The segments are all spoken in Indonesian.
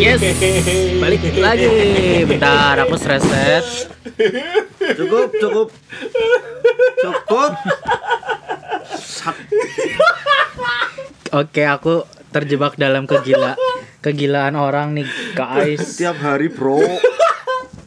Yes, balik lagi. Bentar, aku reset. Cukup, cukup. Cukup. Oke, aku terjebak dalam kegila kegilaan orang nih, guys. Tiap hari, Bro.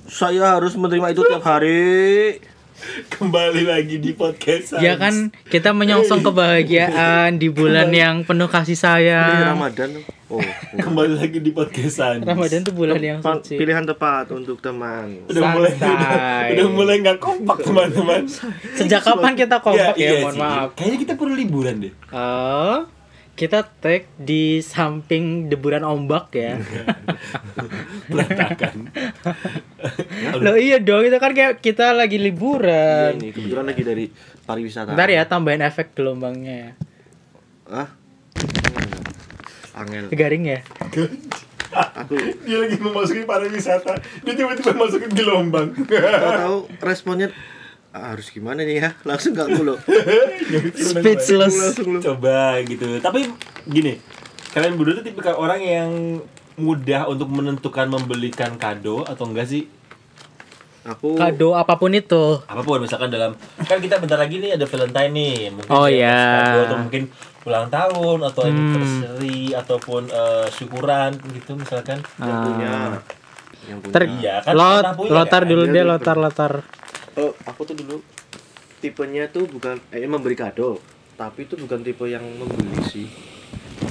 Saya harus menerima itu tiap hari. Kembali lagi di podcast. Ya kan, kita menyongsong kebahagiaan di bulan yang penuh kasih Ini sayang. Ramadan. Oh. Kembali lagi di podcast Ramadan tuh bulan yang suci. Pilihan tepat untuk teman. Udah mulai udah, Santai. udah mulai nggak kompak teman-teman. Sejak kapan kita kompak Iya, ya, iya mohon sih. maaf. Kayaknya kita perlu liburan deh. Oh, kita tag di samping deburan ombak ya. Berantakan. Loh iya dong, itu kan kayak kita lagi Iya, liburan. ini kebetulan lagi dari pariwisata. Ntar ya tambahin efek gelombangnya ya. Ah. Angel. Garing ya? Aku Dia lagi memasuki pariwisata. Dia tiba-tiba masukin gelombang. tahu responnya ah, harus gimana nih ya? Langsung gak loh. Speechless. Langsung. Coba gitu. Tapi gini, kalian berdua tuh tipikal orang yang mudah untuk menentukan membelikan kado atau enggak sih? Aku Kado apa pun itu. apa pun misalkan dalam kan kita bentar lagi nih ada Valentine nih mungkin Oh, iya. kado atau mungkin ulang tahun atau Hmm. anniversary ataupun eh, syukuran gitu misalkan yang punya yang punya. Ter Iya, kan lot punya, lotar kan? dulu Iya, deh, lotar lotar. Oh, aku tuh dulu tipenya tuh bukan eh memberi kado, tapi itu bukan tipe yang membeli sih.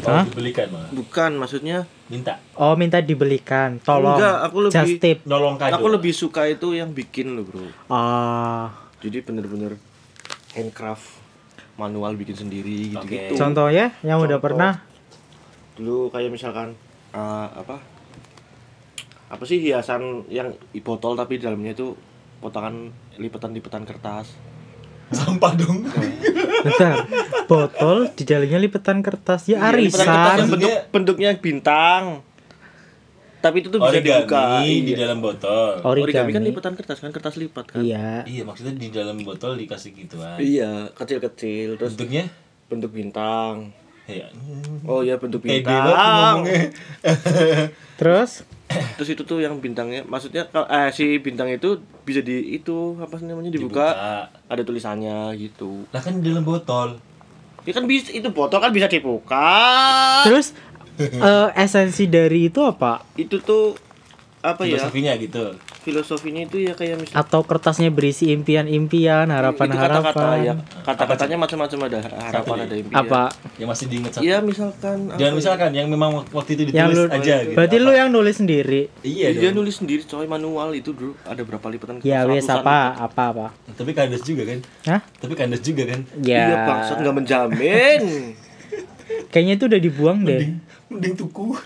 Oh, Hah? dibelikan malah Bukan, maksudnya minta Oh, minta dibelikan. Tolong. Enggak, aku lebih- Just tip. nolong kado aku lebih suka itu yang bikin loh, Bro. Ah, Jadi bener-bener handcraft manual bikin sendiri gitu-gitu. contohnya yang udah Contoh. pernah Dulu kayak misalkan eh, apa? Apa sih hiasan yang botol tapi di dalamnya itu potongan lipetan-lipetan kertas. Sampah dong Bentar, botol di dalamnya lipetan kertas. Ya Iya, lipetan kertas yang arisan. bentuk bentuknya bintang. Tapi itu tuh bisa dibuka. origami di Iya. dalam botol Origami kan Origami. lipetan kertas kan kertas lipat kan. Iya. iya maksudnya di dalam botol dikasih gituan Iya, kecil-kecil terus bentuknya bentuk bintang. ya Oh iya bentuk bintang. Terus Terus itu tuh yang bintangnya maksudnya eh si bintang itu bisa di itu apa sih namanya dibuka, ada tulisannya gitu. lah kan di dalam botol Ya kan bisa itu botol kan bisa dibuka. terus eh, esensi dari itu apa? Itu tuh apa ya? filosofinya gitu Filosofinya itu ya kayak misalnya Atau kertasnya berisi impian-impian, itu kata-kata ya harapan-harapan. kata-katanya macam-macam ada harapan ada impian. Apa? yang masih diinget satu Iya misalkan apa jangan ya? misalkan yang memang waktu itu Yang ditulis lu, aja gitu berarti Apa? lu yang nulis sendiri. iya Dia dong nulis sendiri coy manual itu dulu ada berapa lipatan Ya wes apa apa apa. tapi kandas juga kan Hah? tapi kandas juga kan Ya. Iya bangsat nggak menjamin. Kayaknya itu udah dibuang deh. mending tuku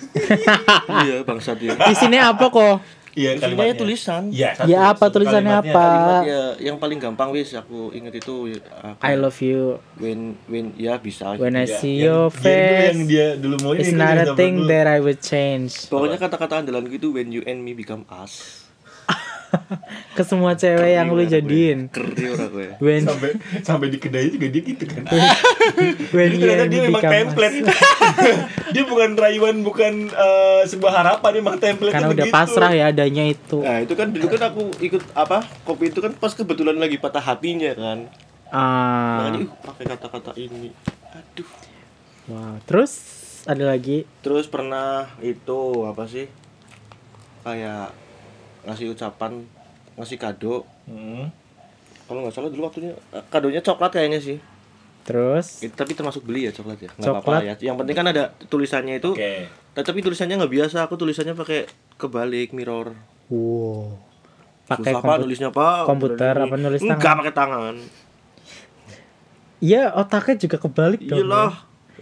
iya bangsat ya. Di sini apa kok? Iya Isinya tulisan. iya Ya, apa tulisannya kalimatnya. apa? Kalimat ya yang paling gampang wis aku inget itu uh, I love you when when ya bisa. when I Iya, see yang- your yang face. dia dulu mau It's ini not kan, a thing dulu. that I would change. Pokoknya kata-kata andalan gitu when you and me become us. Ke semua cewek yang lu jadiin. Keri ora gue. When sampai sampai di kedai juga dia gitu kan when Jadi ternyata dia me memang template dia bukan rayuan bukan eh, sebuah harapan dia memang template Karena udah pasrah ya adanya itu. Nah itu kan dulu kan aku ikut apa kopi itu kan pas kebetulan lagi patah hatinya kan. Ah. Makanya uh, pakai kata-kata ini. Aduh. Wow. Terus ada lagi Terus pernah itu apa sih? Kayak ngasih ucapan, ngasih kado. Hmm. Kalau nggak salah dulu waktunya eh, kadonya coklat kayaknya sih. terus Itu, tapi termasuk beli ya coklat ya. Nggak Coklat. apa-apa ya. Yang penting kan ada tulisannya itu. oke Nah, tapi tulisannya nggak biasa. Aku tulisannya pakai kebalik mirror. wow. Pakai komputer. nulisnya pak. komputer apa nulis Enggak tangan? pakai tangan. Iya, otaknya juga kebalik dong. Iyalah.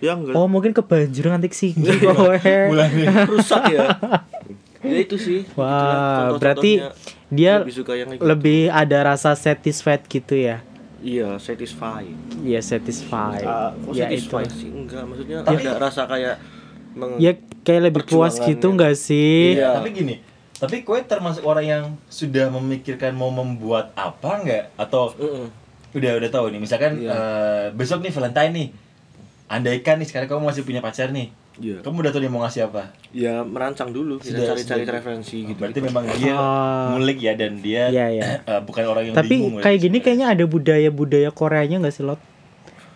Ya enggak. Oh, mungkin kebanjiran ngantik sih kowe. rusak ya. ya itu sih. Wah, Itulah berarti dia lebih suka yang gitu. lebih ada rasa satisfied gitu ya. Iya, satisfied. Iya, satisfied. Kok ya itu. sih? Enggak, maksudnya ada rasa kayak meng- Ya kayak lebih puas gitu enggak sih? Iya. tapi gini tapi kue termasuk orang yang sudah memikirkan mau membuat apa nggak atau Heeh. udah udah tahu nih misalkan Iya. eh, besok nih Valentine nih andaikan nih sekarang kamu masih punya pacar nih Iya. Kamu udah tahu dia mau ngasih apa? Ya merancang dulu, kita cari-cari referensi gitu. Berarti memang dia Ah. ngulik ya dan dia Iya, iya. eh, bukan orang yang Tapi bingung. kayak ya, gini sebenarnya. kayaknya ada budaya-budaya Koreanya nggak sih lot?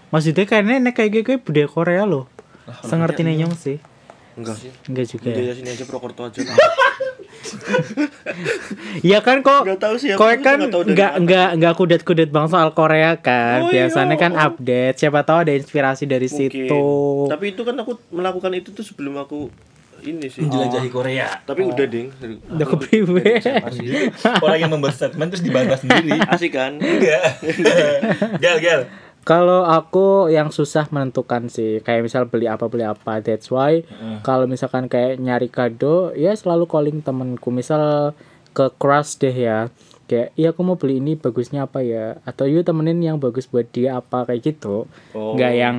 Maksudnya kayaknya nek kayak gitu kayak budaya Korea loh. Sengerti nenyong sih. Enggak sih. Enggak juga ya. Budaya sini aja Prokerto aja. lah. Iya kan kok Nggak tahu sih, juga kan nggak nggak nggak nggak kudet-kudet bang soal Korea kan. Oh, Biasanya iya. kan update. Siapa tahu ada inspirasi dari Mungkin. situ. Tapi itu kan aku melakukan itu tuh sebelum aku ini sih. menjelajahi Korea. Tapi udah ding. Udah kepriwe. orang yang membuat statement terus dibantah sendiri. Asik kan? Enggak. gal, gal. Kalau aku yang susah menentukan sih, kayak misal beli apa beli apa. That's why kalau misalkan kayak nyari kado, ya selalu calling temenku. Misal ke crush deh ya. Kayak, iya aku mau beli ini bagusnya apa ya? Atau yuk temenin yang bagus buat dia apa kayak gitu. Oh. Nggak yang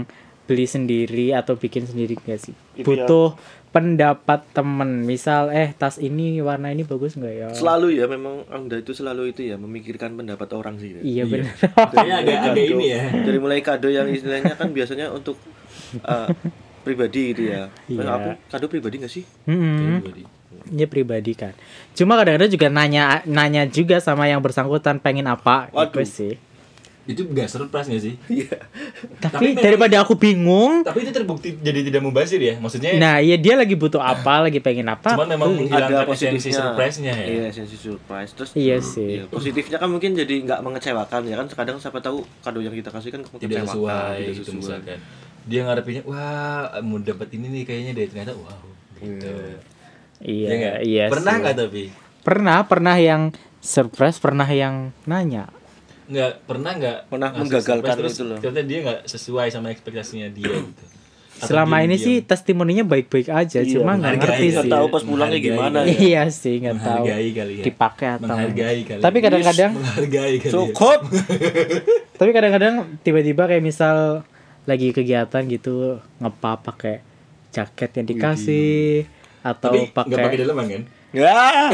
beli sendiri atau bikin sendiri gak sih? Itu Butuh pendapat temen. Misal, eh tas ini warna ini bagus nggak ya? Selalu ya memang Anda itu selalu itu ya memikirkan pendapat orang sih. ya. Iya benar. Kayaknya agak agak Kado- ini ya. Dari mulai kado yang istilahnya kan biasanya untuk eh, pribadi gitu ya. Iya. Aku kado pribadi gak sih? Hmm. Dia pribadi kan. Cuma kadang-kadang juga nanya nanya juga sama yang bersangkutan pengen apa Waduh. gitu sih. Itu gak surprise gak sih? Iya. Tapi, memang- daripada aku bingung, Tapi itu terbukti jadi tidak mubazir ya. Maksudnya nah iya dia lagi butuh apa, lagi pengen apa. cuman memang menghilangkan Ada esensi positifnya. surprise-nya ya. Iya, esensi surprise. Terus Iya sih. Iya, positifnya kan mungkin jadi nggak mengecewakan ya kan kadang siapa tahu kado yang kita kasih kan Tidak sesuai tidak gitu sesuai. misalkan. Dia ngarepinnya wah mau dapat ini nih kayaknya deh ternyata wow gitu. Iya, Iya iya. Pernah nggak tapi? Pernah, pernah yang surprise, pernah yang nanya. Nggak pernah nggak? Pernah menggagalkan surprise, terus itu loh. Ternyata dia nggak sesuai sama ekspektasinya dia gitu. Atau Selama ini diam-diam. sih testimoninya baik-baik aja, Iya, cuma nggak ngerti ya. sih. Nggak tahu pas pulangnya gimana ya. Iya sih, nggak tahu. menghargai kali ya. Dipakai atau menghargai kali. Tapi kadang-kadang menghargai kali. ya. cukup Tapi kadang-kadang tiba-tiba kayak misal lagi kegiatan gitu ngepa pakai jaket yang dikasih atau Tapi nggak pakai pakai daleman kan? Ya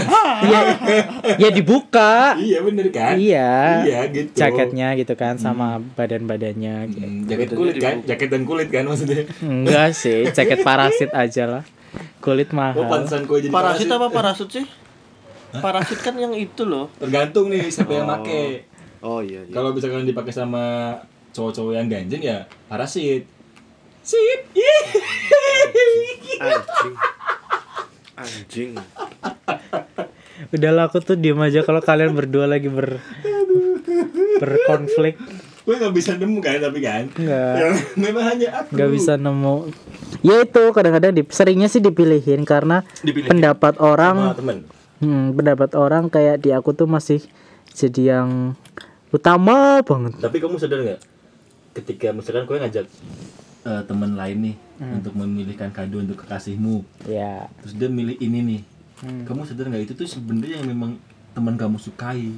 ya dibuka Iya bener kan? iya Iya gitu. jaketnya gitu kan sama badan-badannya gitu. Hmm, jaket kulit kan? Jaket dan kulit kan maksudnya. enggak sih jaket parasit aja lah kulit Oh mahal kue jadi parasit apa parasut sih parasit kan yang itu loh Tergantung nih siapa yang Oh. make. oh iya, iya. Kalau misalkan dipakai sama cowok-cowok yang ganjen ya parasit. Sip. Anjing anjing udahlah aku tuh diem aja kalau kalian berdua lagi ber berkonflik Gue gak bisa nemu kan tapi kan. enggak Ya, memang hanya aku. nggak bisa nemu ya itu kadang-kadang di, seringnya sih dipilihin karena Dipilihin. pendapat Sama orang temen. hmm, pendapat orang kayak di aku tuh masih jadi yang utama banget Tapi kamu sadar nggak? Ketika misalkan kau ngajak eh, teman lain nih untuk memilihkan kado untuk kekasihmu, ya. Terus dia milih ini nih, Hmm. kamu sadar nggak? Itu tuh sebenarnya yang memang teman kamu sukai?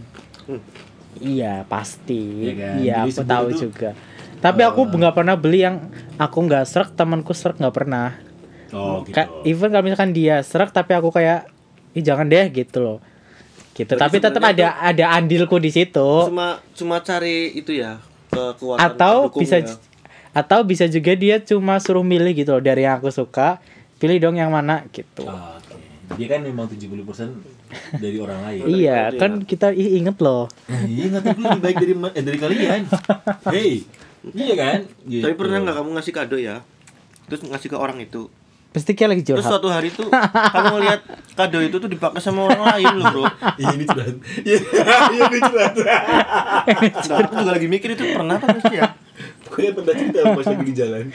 iya pasti. Iya kan? iya Jadi aku tahu tuh, juga. Tapi aku nggak pernah beli yang aku nggak serak temanku serak nggak pernah. Oh gitu. Ka- even kalau misalkan dia serak tapi aku kayak ih jangan deh gitu loh. Gitu. Berarti tapi tetap ada ada andilku di situ. Cuma cuma cari itu ya kekuatan atau bisa atau bisa juga dia cuma suruh milih gitu loh dari yang aku suka pilih dong yang mana gitu Ah, Oke. Dia kan memang 70% dari orang lain. iya kan kita inget loh iya nggak tahu lebih baik dari eh, dari kalian. Hey, iya kan? Gitu. tapi pernah nggak kamu ngasih kado ya terus ngasih ke orang itu pasti kayak lagi terus curhat suatu hari tuh kamu ngeliat kado itu tuh dipakai sama orang lain loh bro Iya ini curhat. Iya iya, ini curhat. nah, aku juga lagi mikir itu pernah apa sih ya Gue pernah cerita pas lagi di jalan.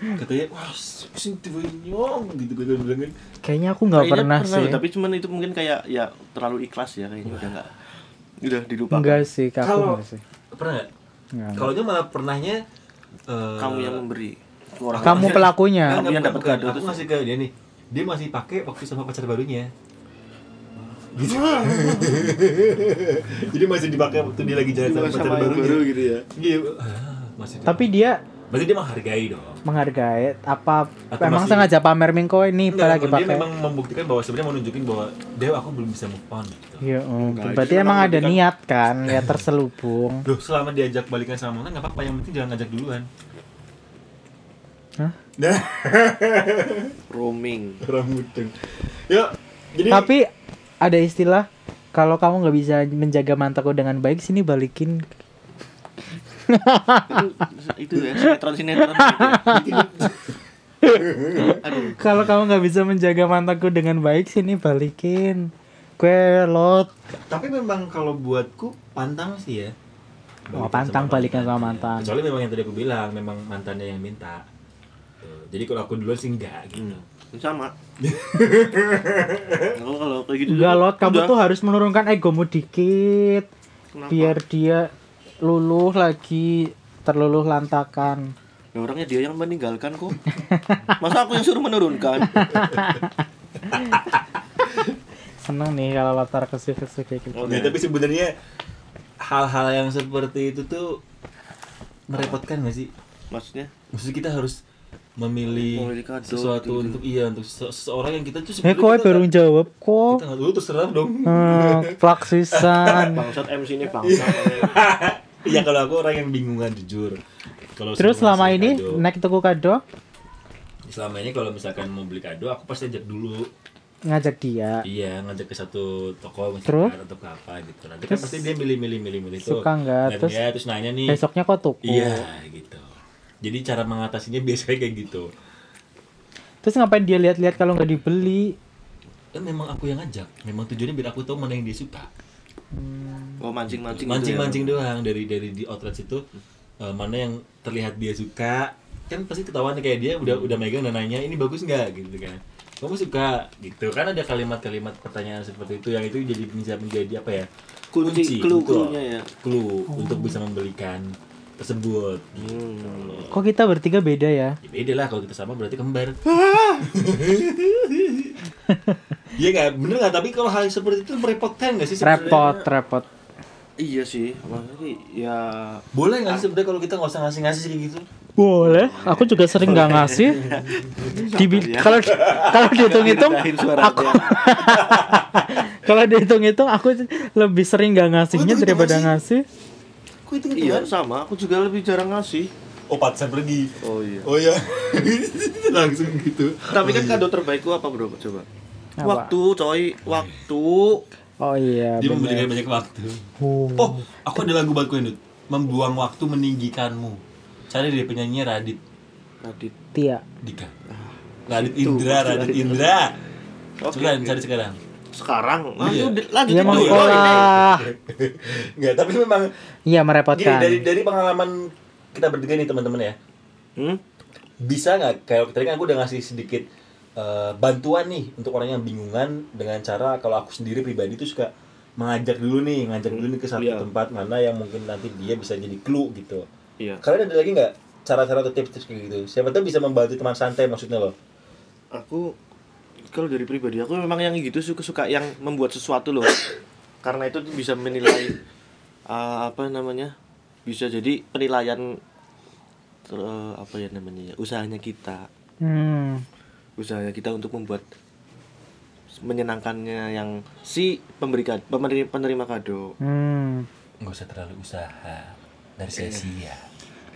Katanya, wah, sing nyong gitu gue bilang kan. kayaknya aku nggak Kayaknya pernah, sih tapi cuman itu mungkin kayak ya terlalu ikhlas ya kayaknya udah nggak udah dilupakan enggak sih aku Kalau- enggak sih Pernah. Kalau dia malah pernahnya eh, kamu yang memberi orang kamu pelakunya Enggak, Kamu yang dapat kado Aku terus- ngasih ke dia nih. Dia masih pakai waktu sama pacar barunya. Gitu. Jadi masih dipakai waktu dia lagi jalan sama pacar barunya. baru gitu ya Iya. Masih. tapi dia berarti dia menghargai dong. menghargai apa Atau emang masih- sengaja pamer mingko ini Enggak, lagi dia pakai memang membuktikan bahwa sebenarnya mau nunjukin bahwa Dewa aku belum bisa move on gitu. Iya, oh, Enggak, berarti itu emang ada niat kan, niat terselubung. Duh, selama diajak balikan sama mantan nggak apa-apa, yang penting jangan ngajak duluan. Hah? Roaming rambutan. Yuk, jadi Tapi ada istilah kalau kamu nggak bisa menjaga mantaku dengan baik sini balikin. Itu, itu ya sinetron sinetron gitu ya. aduh Kalau kamu nggak bisa menjaga mantaku dengan baik sini balikin. Kue lot. tapi memang kalau buatku pantang sih ya. Oh, pantang sama balikan sama mantan. Kecuali memang yang tadi aku bilang, memang mantannya yang minta. Tuh, Jadi kalau aku duluan sih enggak gitu. Hmm, sama kalau kalau kayak gitu Enggak lot, kamu udah. tuh harus menurunkan egomu dikit Kenapa? biar dia luluh lagi terluluh lantakan. ya orangnya dia yang meninggalkan kok masa aku yang suruh menurunkan Seneng nih kalau latar kesih kesih kayak gitu. Oke. Nah, tapi sebenarnya hal-hal yang seperti itu tuh merepotkan gak sih? maksudnya Maksudnya kita harus memilih, Memilih kado sesuatu gitu-gitu. untuk iya untuk sese- seseorang yang kita tuh Eh sebenarnya kok kita baru nggak- jawab kok. kita nggak tahu terserah dong. Hmm, plaksisan. bangsat MC ini bangsat Iya kalau aku orang yang bingungan jujur. Kalau Terus selama ini kado- naik tuku kado selama ini kalau misalkan mau beli kado aku pasti ajak dulu. ngajak dia. Iya, ngajak ke satu toko Terus? misalkan atau ke apa gitu. Nanti kan Terus pasti dia milih-milih milih-milih tuh. suka nggak? Terus ya, terus nanya nih. Besoknya kok tuku. Iya, gitu. Jadi cara mengatasinya biasanya kayak gitu. Terus ngapain dia lihat-lihat kalau nggak dibeli? Dan memang aku yang ngajak. Memang tujuannya biar aku tahu mana yang dia suka. Oh mancing mancing Mancing-mancing doang dari dari di outlet situ eh, mana yang terlihat dia suka. Kan pasti ketahuan kayak dia udah udah megang dan nanya ini bagus nggak gitu kan. Kamu suka gitu kan ada kalimat-kalimat pertanyaan seperti itu yang itu jadi bisa menjadi apa ya? Kunci, clue- clue-nya ya. Clue untuk bisa membelikan tersebut. Hmm. Kok kita bertiga beda ya? Ya beda lah kalau kita sama berarti kembar. Iya nggak bener nggak tapi kalau hal seperti itu merepotkan nggak sih sebenarnya? Repot, repot. iya sih maksudnya ya Boleh nggak sih sebenarnya kalau kita nggak usah ngasih-ngasih kayak gitu? Boleh, aku juga sering nggak ngasih. Dia? kalau kalau dihitung-hitung, aku kalau dihitung-hitung aku lebih sering nggak ngasihnya Oh, daripada ngasih? ngasih. Kok itu iya sama aku juga lebih jarang ngasih Oh pantesan pergi. oh iya Oh iya. Langsung gitu. tapi kan kado terbaikku apa bro coba Apa? waktu coy waktu Oh iya. Dia bener. memberikan banyak waktu. Oh. Oh, aku ada lagu buatku Indut. Membuang waktu meninggikanmu. Cari dari penyanyinya Radit Radit Tia. Dika. Radit Itu, Indra, maksud Radit Radit Indra. Oke, oke. cari sekarang. sekarang Iya. lanjut dulu ini. sekolah. Enggak, tapi memang Iya gini, merepotkan. dari dari pengalaman kita bertiga nih teman-teman ya. hmm? bisa nggak kayak tadi kan aku udah ngasih sedikit eh, bantuan nih untuk orang yang bingungan dengan cara kalau aku sendiri pribadi tuh suka mengajak dulu nih ngajak dulu nih ke satu Iya. tempat mana yang mungkin nanti dia bisa jadi clue gitu. Iya. Kalian ada lagi nggak cara-cara atau tips-tips kayak gitu? Siapa tahu bisa membantu teman santai maksudnya loh. Aku kalau dari pribadi aku memang yang gitu suka suka yang membuat sesuatu loh. Karena itu bisa menilai uh, apa namanya bisa jadi penilaian ter- apa ya namanya ya usahanya kita. Hmm. Usahanya kita untuk membuat menyenangkannya yang si pemberi penerima, penerima kado. Hmm. nggak usah terlalu usaha. Dari sia-sia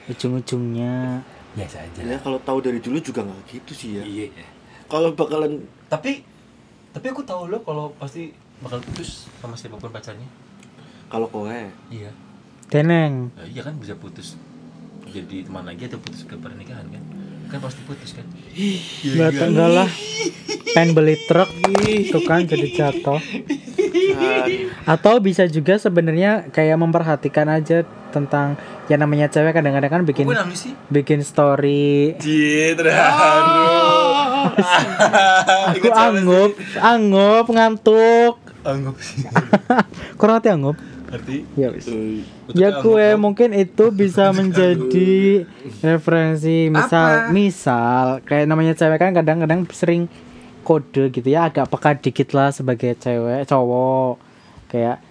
Ujung-ujungnya. Biasa aja. Ya kalau tahu dari dulu juga nggak gitu sih ya. Iya. Kalau bakalan tapi tapi aku tahu loh kalau pasti bakal putus sama siapa pun pacarnya. Kalau kowe? Iya. Teneng. Nah, iya kan bisa putus jadi teman lagi atau putus ke pernikahan kan kan pasti putus kan Enggak enggak lah. Pengen beli truk itu kan jadi jatuh. Atau bisa juga sebenarnya kayak memperhatikan aja tentang yang namanya cewek kadang-kadang kan bikin bikin story. Cie, terharu Aku anggap, anggap ngantuk. Anggap sih Kurang hati anggap. Arti Ya wis. Ya kue mungkin itu bisa menjadi referensi misal misal kayak namanya cewek kan kadang-kadang sering kode gitu ya agak peka dikit lah sebagai cewek cowok. Kayak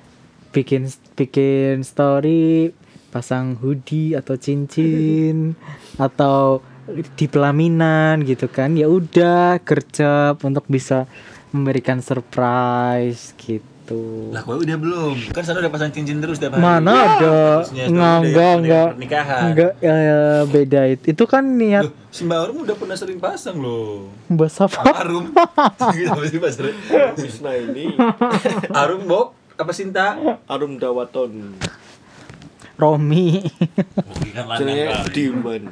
bikin bikin story pasang hoodie atau cincin atau di pelaminan gitu kan. Ya udah gercep untuk bisa memberikan surprise gitu gitu Lah gue udah belum. Kan sana udah pasang cincin terus tiap hari. mana ada Harusnya itu nggak enggak ya, enggak pernikahan. enggak ya, ya, beda itu itu kan niat Loh, si Mbak Arum udah pernah sering pasang loh. bahas apa Arum. Gitu apa sih pasar? Bisna ini Arum Bob apa Sinta? Arum Dawaton Romi kan jenenge Diman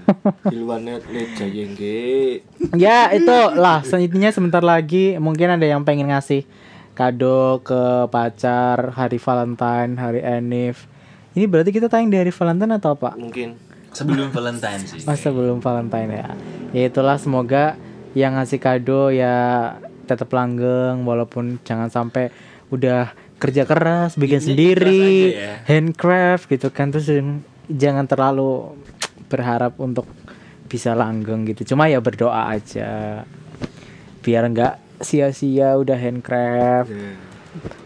Ilwanet Leja Yengge ya itu lah selanjutnya sebentar lagi mungkin ada yang pengen ngasih kado ke pacar hari Valentine hari Enif ini berarti kita tayang di hari Valentine atau apa mungkin Sebelum Valentine sih. Oh, sebelum Valentine ya. Ya itulah semoga yang ngasih kado ya tetap langgeng walaupun jangan sampai udah kerja keras bikin Ini sendiri, ikhlas aja ya. handcraft gitu kan terus jangan terlalu berharap untuk bisa langgeng gitu. Cuma ya berdoa aja. Biar nggak sia-sia udah handcraft,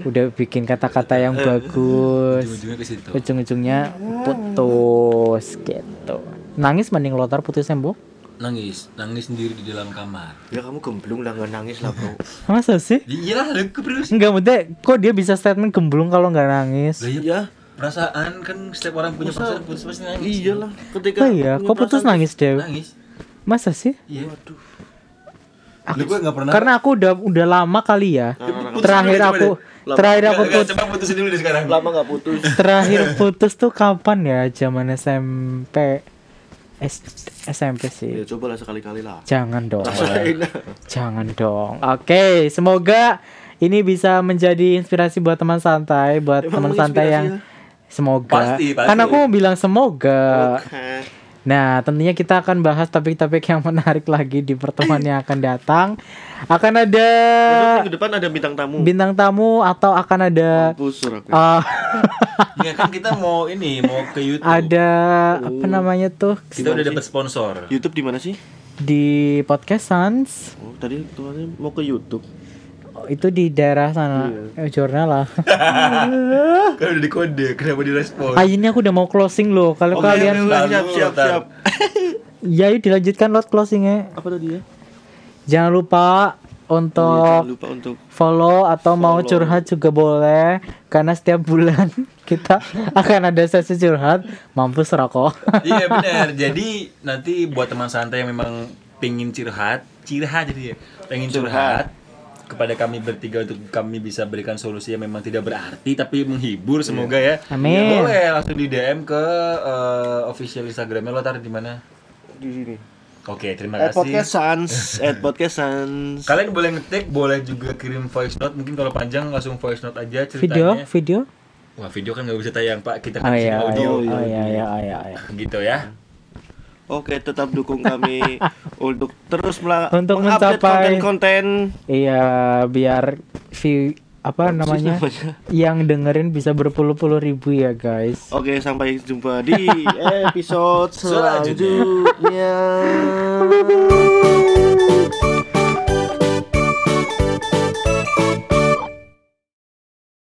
udah bikin kata-kata yang bagus. Ujung-ujungnya ke situ. ujung-ujungnya putus gitu. Nangis mending lotar putus sembuh Nangis, nangis sendiri di dalam kamar. ya kamu gemblung lah nggak nangis lah bro masa sih? Iyalah, lah keberus. Enggak mudah kok dia bisa statement gemblung kalau nggak nangis? Lah iya, ya perasaan kan setiap orang punya Masa- perasaan putus pasti nangis. iyalah ketika oh iya. kok putus nangis deh Nangis. masa sih? Iya. waduh Lu gue enggak pernah. karena aku udah udah lama kali ya Putusin terakhir dulu, aku deh. terakhir aku Enggak, enggak, put- coba putusin dulu deh sekarang. lama nggak putus terakhir putus tuh kapan ya zaman SMP S- SMP ya sih coba lah sekali-kali lah jangan dong Jangan dong. Oke, semoga ini bisa menjadi inspirasi buat teman santai, buat Emang teman santai yang ya? semoga. Pasti, pasti. Kan aku mau bilang semoga. Oke. Nah, tentunya kita akan bahas topik-topik yang menarik lagi di pertemuan yang akan datang. Akan ada Besok minggu depan ada bintang tamu bintang tamu atau akan ada Mampus surat gue. uh, Ya kan kita mau ini, mau ke YouTube. ada apa namanya tuh Kita udah dapat sponsor. YouTube di mana sih di podcast Sans. oh tadi tuannya mau ke YouTube Oh, itu di daerah sana, eh, jurnal lah. Kan udah dikode, kenapa direspon? Ah ini aku udah mau closing loh. Kalau Oke, kalian oke, Tahan siap siap tahan. siap Ya yuk dilanjutkan lot closingnya apa tadi ya Jangan lupa Oh, iya, untuk jangan lupa untuk follow atau mau Follow. curhat juga boleh Karena setiap bulan kita akan ada sesi curhat Mampus rokok iya benar. Jadi nanti buat teman santai yang memang pingin curhat, curhat jadi ya, pengen curhat kepada kami bertiga untuk kami bisa berikan solusi yang memang tidak berarti tapi menghibur semoga ya. Amin. Ya, boleh langsung di DM ke eh, official Instagramnya lo taruh di mana? di sini Oke, terima at podcast kasih. sans at podcast sans Kalian boleh ngetik, boleh juga kirim voice note. Mungkin kalau panjang langsung voice note aja Video, ceritanya. video Wah, video kan nggak bisa tayang, Pak. Kita Oh kan sini iya, audio. oh iya, iya, iya, iya, iya. Gitu ya. Oke, tetap dukung kami untuk terus Untuk mengupdate mencapai- konten-konten Iya, biar view apa namanya yang dengerin bisa berpuluh-puluh ribu ya guys. Oke, sampai jumpa di episode Selanjutnya. selanjutnya.